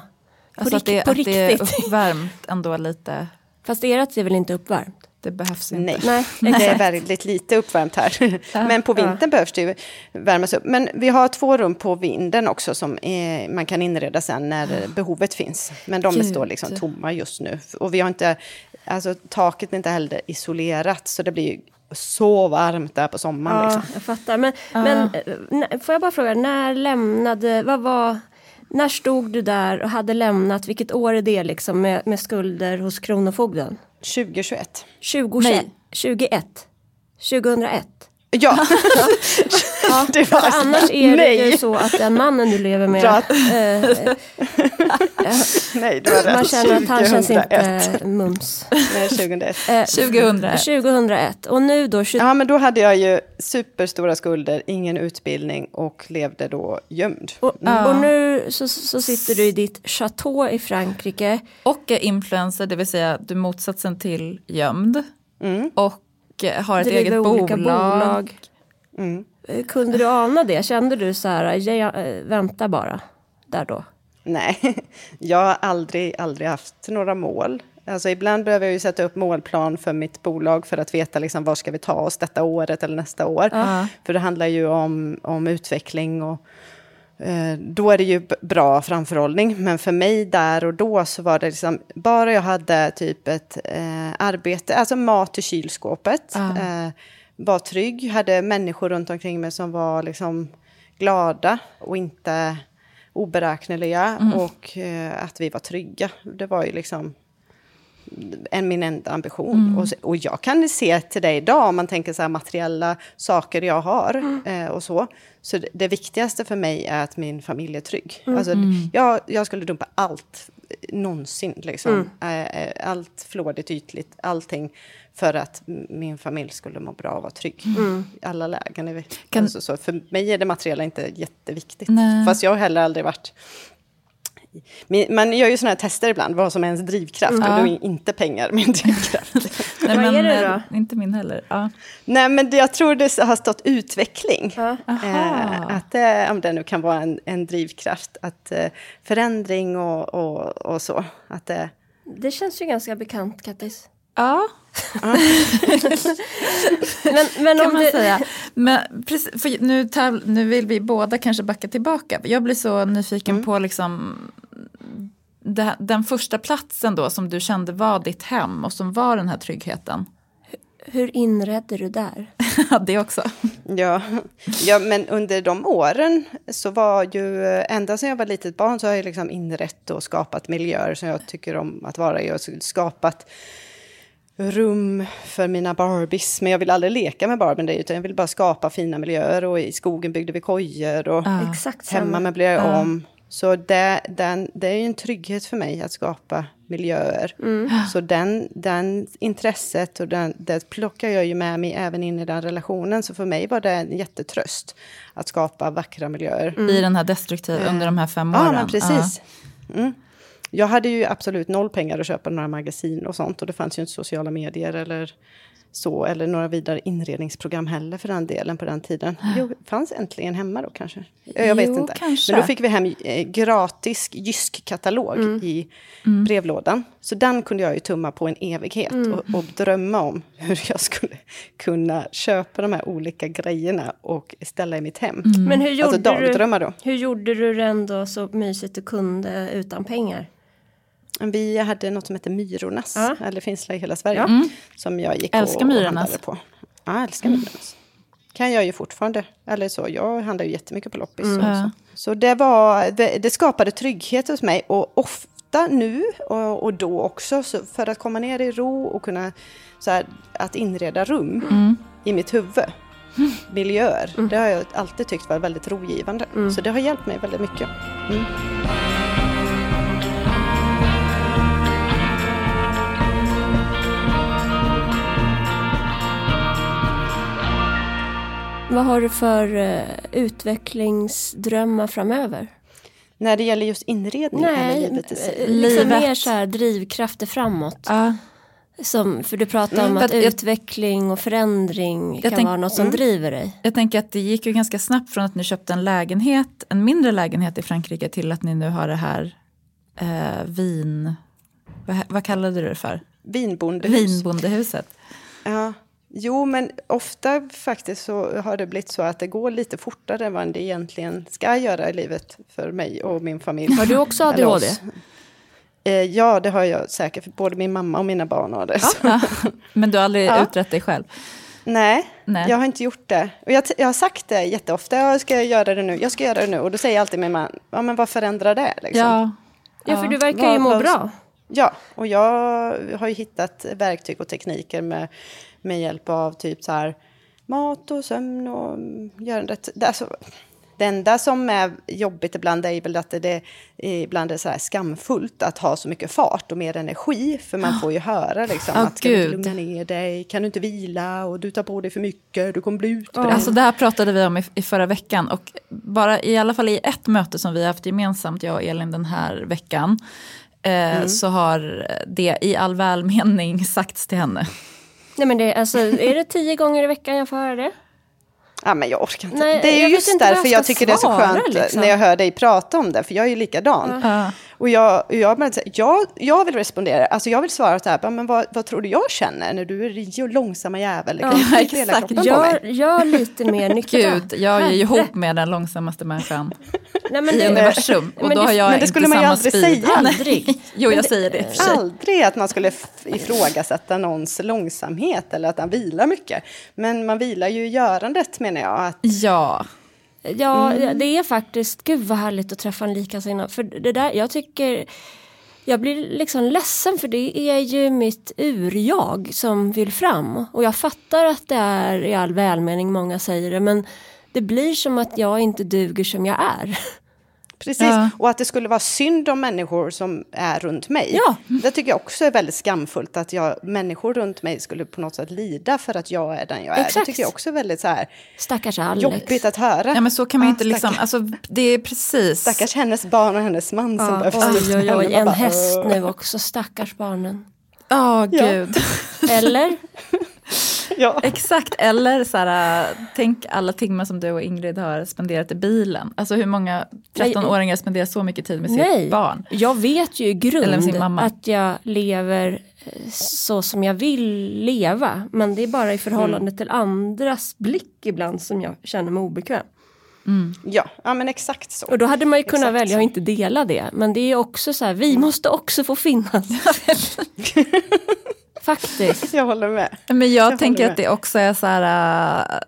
Alltså på, att det, på att riktigt. det är uppvärmt ändå lite. Fast ert är väl inte uppvärmt? Det behövs inte. Nej, Nej det är väldigt lite uppvärmt här. Ja, men på vintern ja. behövs det ju värmas upp. Men vi har två rum på vinden också som är, man kan inreda sen när behovet finns. Men de Gud. står liksom tomma just nu. Och vi har inte, alltså taket är inte heller isolerat så det blir ju så varmt där på sommaren. Ja, liksom. jag fattar. Men, ja. men eh, får jag bara fråga, när lämnade, vad var, när stod du där och hade lämnat, vilket år är det liksom med, med skulder hos Kronofogden? 2021. 20, Nej. 21. 2001. Ja. ja. Det var alltså, annars är nej. det ju så att den mannen du lever med... Äh, äh, nej, du har Man känner att han känns inte mums. Nej, 2001. Äh, 2001. 2001. Och nu då... 20... Ja, men då hade jag ju superstora skulder, ingen utbildning och levde då gömd. Och, mm. och nu så, så sitter du i ditt chateau i Frankrike. Och är influencer, det vill säga du motsatsen till gömd. Mm. Och har ett eget bolag. bolag. Mm. Eh, kunde du ana det? Kände du så här, äh, vänta bara, där då? Nej, jag har aldrig, aldrig haft några mål. Alltså ibland behöver jag ju sätta upp målplan för mitt bolag för att veta liksom, var ska vi ta oss detta året eller nästa år. Uh. För det handlar ju om, om utveckling och eh, då är det ju bra framförhållning. Men för mig där och då så var det liksom, bara jag hade typ ett eh, arbete, alltså mat i kylskåpet. Uh. Eh, var trygg, hade människor runt omkring mig som var liksom glada och inte oberäkneliga och eh, att vi var trygga. Det var ju liksom en, min enda ambition. Mm. Och, och jag kan se till dig idag, om man tänker så här materiella saker jag har eh, och så. Så det, det viktigaste för mig är att min familj är trygg. Alltså, jag, jag skulle dumpa allt eh, någonsin, liksom. Eh, eh, allt flådigt, ytligt, allting. För att min familj skulle må bra och vara trygg. I alla lägen. Kan- Alltså, så för mig är det materiella inte jätteviktigt. Nej. Fast jag har heller aldrig varit men Man gör ju sådana här tester ibland, vad som är ens drivkraft. Och då är inte pengar min drivkraft. Nej, Vad är det eh, Inte min heller. Ja. Nej, men jag tror det har stått utveckling. Ja. Eh, att det, om det nu kan vara en, en drivkraft. Att eh, förändring och, och, och så. Att det, Det känns ju ganska bekant, Kattis. ja, Men, men kan om man det, säga. Men precis, för nu, nu vill vi båda kanske backa tillbaka. Jag blir så nyfiken på liksom det, den första platsen då som du kände var ditt hem och som var den här tryggheten. Hur inredde du där? Ja, det också. ja. ja, men under de åren så var ju, ända sedan jag var litet barn så har jag liksom inrett och skapat miljöer som jag tycker om att vara i. Och skapat rum för mina Barbies. Men jag vill aldrig leka med Barbien det, utan jag vill bara skapa fina miljöer. Och i skogen byggde vi kojor och Exakt hemma möblerade jag om. Så det, den, det är ju en trygghet för mig att skapa miljöer. Så den, den intresset och den, det plockar jag ju med mig även in i den relationen. Så för mig var det en jättetröst att skapa vackra miljöer. I den här destruktiva, under de här fem åren. Ja, men precis. Mm. Jag hade ju absolut noll pengar att köpa några magasin och sånt. Och det fanns ju inte sociala medier eller så. Eller några vidare inredningsprogram heller för den delen på den tiden. Jo, fanns äntligen hemma då kanske. Jag vet Jo, inte. kanske. Men då fick vi hem eh, gratis Jysk-katalog i brevlådan. Så den kunde jag ju tumma på en evighet och, och drömma om hur jag skulle kunna köpa de här olika grejerna och ställa i mitt hem. Men hur gjorde, Alltså du, dagdrömmar då. hur gjorde du det ändå så mysigt du kunde utan pengar? Vi hade något som heter Myrornas, Ja. eller finns det i hela Sverige, Ja. som jag gick Älskar och, handlade på. Ja, jag älskar Myrornas. Kan jag ju fortfarande. Eller så, jag handlar ju jättemycket på loppis. och Ja. Så, så det, var, det, det skapade trygghet hos mig. Och ofta nu och, och då också, så för att komma ner i ro och kunna så här, att inreda rum i mitt huvud. Miljöer, det har jag alltid tyckt var väldigt rogivande. Så det har hjälpt mig väldigt mycket. Vad har du för uh, utvecklingsdrömmar framöver? När det gäller just inredning Nej, livet i sig? eh, liksom mer så här drivkrafter framåt. Ja. Som, för du pratar Mm, om att att jag- utveckling och förändring kan tänk- vara något som driver dig. Jag tänker att det gick ju ganska snabbt från att ni köpte en lägenhet, en mindre lägenhet i Frankrike till att ni nu har det här eh, vin... Vad, vad kallade du det för? Vinbondehus. Vinbondehuset. Ja. Jo, men ofta faktiskt så har det blivit så att det går lite fortare än vad det egentligen ska göra i livet för mig och min familj. Har du också ADHD? Eh, ja, det har jag säkert. För både min mamma och mina barn har det. så. Men du har aldrig Ja. utrett dig själv? Nej, Nej. jag har inte gjort det. Och jag, jag har sagt det jätteofta. Jag ska göra det nu. Jag ska göra det nu. Och då säger alltid min man, ja men vad förändrar det? Liksom? Ja. Ja, för du verkar ju må bra. Ja, och jag har ju hittat verktyg och tekniker med, med hjälp av typ så här mat och sömn och görandet. Det, alltså, det enda som är jobbigt ibland är väl att det, det ibland är så skamfullt att ha så mycket fart och mer energi. För man får ju höra liksom Ja, att ska du lugna ner dig, kan du inte vila och du tar på dig för mycket, du kommer bli utbränd. Alltså det här pratade vi om i, i förra veckan och bara i alla fall i ett möte som vi har haft gemensamt, jag och Elin den här veckan, eh, så har det i all välmening sagts till henne. Nej men det, alltså, är det tio gånger i veckan jag får höra det? Ja, men jag orkar inte. Nej, det är ju just därför jag jag tycker det är så svara, skönt liksom. när jag hör dig prata om det, för jag är ju likadan. Ja. Och jag, jag, men, jag, jag vill respondera, alltså jag vill svara så här, men vad, vad tror du jag känner när du är rio långsamma jävel? Ja, exakt. Gör, gör lite mer nytta. Gud, jag är ju ihop med den långsammaste människan Nej, men i det, universum. Och då det, har jag men det skulle man ju aldrig speed. säga. Aldrig. jo, jag säger det. Aldrig att man skulle ifrågasätta någons långsamhet eller att han vilar mycket. Men man vilar ju i görandet menar jag. Att... Ja. Ja, mm. det är faktiskt, gud vad härligt att träffa en likasinnad. För det där, jag tycker, jag blir liksom ledsen för det är ju mitt ur-jag som vill fram. Och jag fattar att det är i all välmening, många säger det, men det blir som att jag inte duger som jag är. Precis, ja. och att det skulle vara synd om människor som är runt mig. Ja. Det tycker jag också är väldigt skamfullt, att jag, människor runt mig skulle på något sätt lida för att jag är den jag är. Exakt. Det tycker jag också är väldigt så här, Stackars Alex. jobbigt att höra. Ja, men så kan man ja, inte liksom, alltså det är precis. Stackars hennes barn och hennes man som ja, behöver Oj, oj, oj, en bara, häst nu också, stackars barnen. Ja, oh, gud. Eller? ja. Exakt, eller så här, tänk alla timmar som du och Ingrid har spenderat i bilen. Alltså hur många 13-åringar spenderar så mycket tid med sitt Nej. barn? Jag vet ju i grund att jag lever eh, så som jag vill leva. Men det är bara i förhållande mm. till andras blick ibland som jag känner mig obekväm. Mm. Ja, ja, men exakt så. Och då hade man ju kunnat välja att inte dela det. Men det är också så här, vi måste också få finnas. Faktiskt. Jag håller med. Men jag, jag tänker att det också är så här... Äh,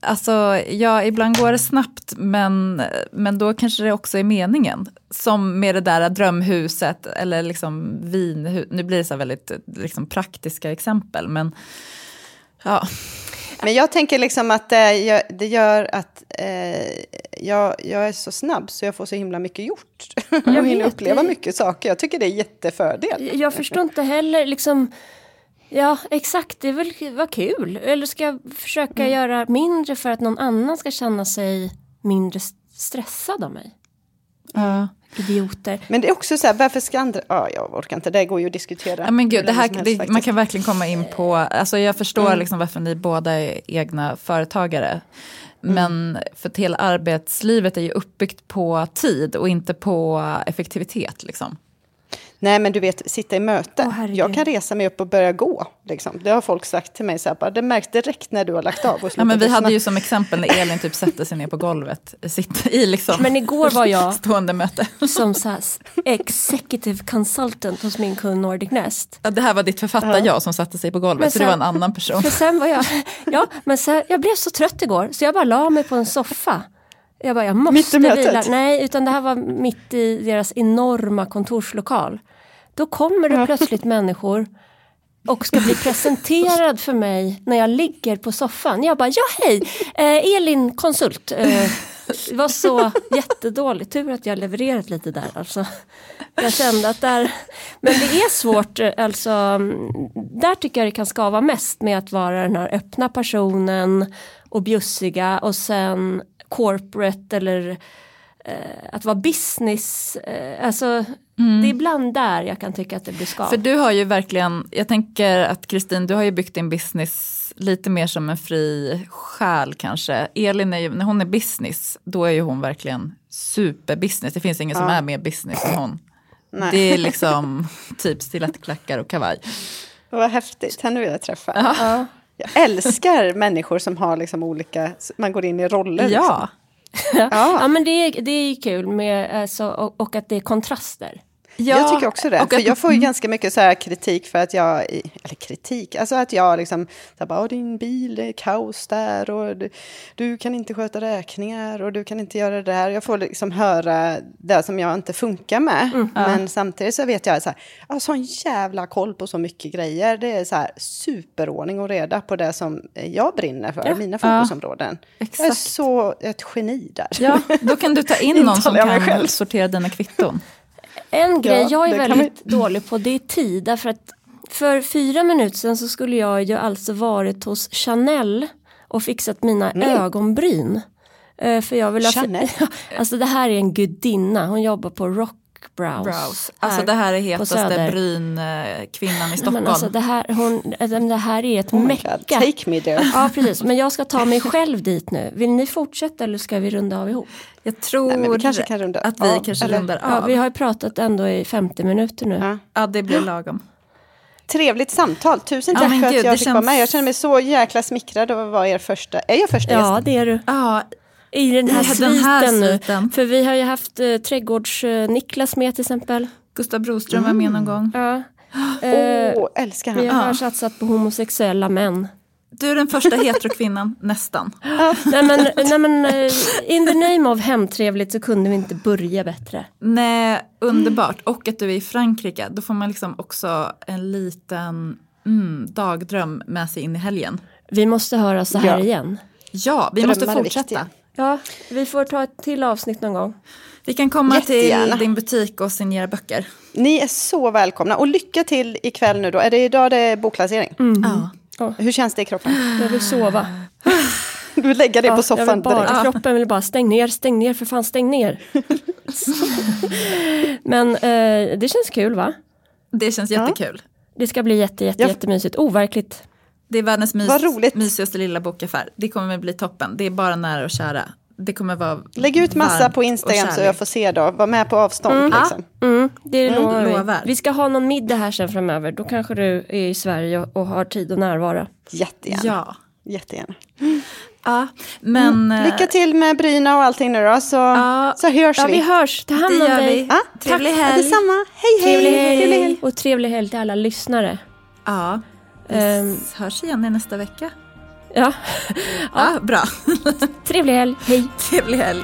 alltså, ja, ibland går det snabbt, men, men då kanske det också är meningen. Som med det där drömhuset eller liksom vinhus. Nu blir det så väldigt liksom, praktiska exempel, men ja. Men jag tänker liksom att det, det gör att eh, jag, jag är så snabb så jag får så himla mycket gjort. Jag vill uppleva mycket saker. Jag tycker det är jättefördel. Jag förstår inte heller liksom Ja, exakt. Det vill vara kul. Eller ska jag försöka mm. göra mindre för att någon annan ska känna sig mindre stressad av mig? Ja. Idioter. Men det är också så här, varför ska andra... Ja, jag orkar inte, det går ju att diskutera. Ja, men gud, det här, det, man kan verkligen komma in på, alltså jag förstår mm. liksom varför ni båda är egna företagare. Mm. Men för att hela arbetslivet är ju uppbyggt på tid och inte på effektivitet. Liksom. Nej, men du vet, sitta i möte. Oh, jag kan resa mig upp och börja gå. Liksom. Det har folk sagt till mig. Så här, det märks direkt när du har lagt av. Och ja, men vi hade ju som exempel när Elin typ sätter sig ner på golvet. Sitter i liksom men igår var jag stående möte. som så executive consultant hos min kund Nordic Nest. Ja, det här var ditt författar-jag ja. som satte sig på golvet. Men så det var en annan person. Men sen var jag, ja, men sen, jag blev så trött igår så jag bara la mig på en soffa. Jag bara, jag måste vila. Nej, utan det här var mitt i deras enorma kontorslokal. Då kommer det plötsligt människor och ska bli presenterad för mig när jag ligger på soffan. Jag bara, ja hej, eh, Elin konsult. Eh, det var så jättedåligt, tur att jag levererat lite där. Alltså, jag kände att där, men det är svårt, eh, alltså, där tycker jag det kan skava mest med att vara den här öppna personen och bjussiga och sen corporate eller eh, att vara business. Eh, alltså, Mm. Det är ibland där jag kan tycka att det blir skav. För du har ju verkligen, jag tänker att Kristin, du har ju byggt din business lite mer som en fri själ kanske. Elin är ju, när hon är business, då är ju hon verkligen superbusiness. Det finns ingen ja. som är mer business än hon. Nej. Det är liksom typ stilettklackar och kavaj. Vad häftigt, henne vill jag träffa. Ja. Jag älskar människor som har liksom olika, man går in i roller. Ja. Liksom. ja. ja men det är, det är kul med, alltså, och, och att det är kontraster. Ja, jag tycker också det. Och för jag får ju mm. ganska mycket så kritik för att jag, eller kritik, alltså att jag liksom, så bara, din bil, det är kaos där och du, du, kan inte sköta räkningar och du kan inte göra det där. Jag får liksom höra det som jag inte funkar med. Mm, Men samtidigt så vet jag så här, jag har sån jävla koll på så mycket grejer. Det är så här superordning och reda på det som jag brinner för, ja. mina fokusområden. Ja, jag är så ett geni där. Ja, då kan du ta in någon som kan sortera dina kvitton. En grej jag är väldigt vi... dålig på det är tid. Därför att för fyra minuter sedan så skulle jag ju alltså varit hos Chanel och fixat mina mm. ögonbryn. Uh, för jag vill ha Chanel? alltså det här är en gudinna, hon jobbar på Rock brows. Brows. Alltså det här är hetaste brynkvinnan i Stockholm. Men alltså det här, hon, det här är ett Oh mecka. God, take me there. Ja precis, men jag ska ta mig själv dit nu. Vill ni fortsätta eller ska vi runda av ihop? Jag tror Nej, vi kanske kan runda att vi av, kanske eller? rundar Ja, av. vi har ju pratat ändå i 50 minuter nu. Ja. Ja, det blir lagom. Trevligt samtal. Tusen Ja, tack men för att gud, jag fick känns- vara med. Jag känner mig så jäkla smickrad av att vara er första. Är jag första Ja, gäst? det är du. Ja, I den här Den sviten här nu. sviten. För vi har ju haft eh, trädgårds-Niklas med till exempel. Gustav Broström var med någon gång. Ja. Åh, Eh, älskar vi han. har Ja. satsat på homosexuella män. Du är den första heterokvinnan, nästan. nej men, nej men eh, in the name of hemtrevligt så kunde vi inte börja bättre. Nej, underbart. Och att du är i Frankrike, då får man liksom också en liten mm, dagdröm med sig in i helgen. Vi måste höra så här Ja. igen. Ja, vi Drömmar måste fortsätta. Ja, vi får ta ett till avsnitt någon gång. Vi kan komma Jättegärna. till din butik och signera böcker. Ni är så välkomna. Och lycka till ikväll nu då. Är det idag det är boklansering? Ja. Hur känns det i kroppen? Jag vill sova. Du vill lägga dig Ja, på jag soffan vill bara, direkt. Kroppen vill bara stäng ner, stäng ner, för fan stäng ner. Men eh, det känns kul va? Det känns jättekul. Det ska bli jätte, jätte, Jag- jättemysigt. Overkligt. Det är världens mys, Vad roligt. mysigaste lilla bokaffär. Det kommer bli toppen. Det är bara nära och kära. Det kommer vara Lägg ut massa på Instagram så jag får se då. Var med på avstånd liksom. Mm, det lovar vi. lovar. Vi ska ha någon middag här sen framöver. Då kanske du är i Sverige och, har tid att närvara. Jättegärna. Ja. Jättegärna. ja, men... eh, Lycka till med bryna och allting nu då, så, Ja. så hörs Ja, vi. vi hörs. Ta hand Det om dig. vi. Ja, Trevlig helg. Detsamma. Hej, hej. Trevlig helg. Trevlig helg. Och trevlig helg till alla lyssnare. Ja, vi Ehm. hörs igen i nästa vecka. Ja, Ja, bra. trevlig helg. Hej. Trevlig helg.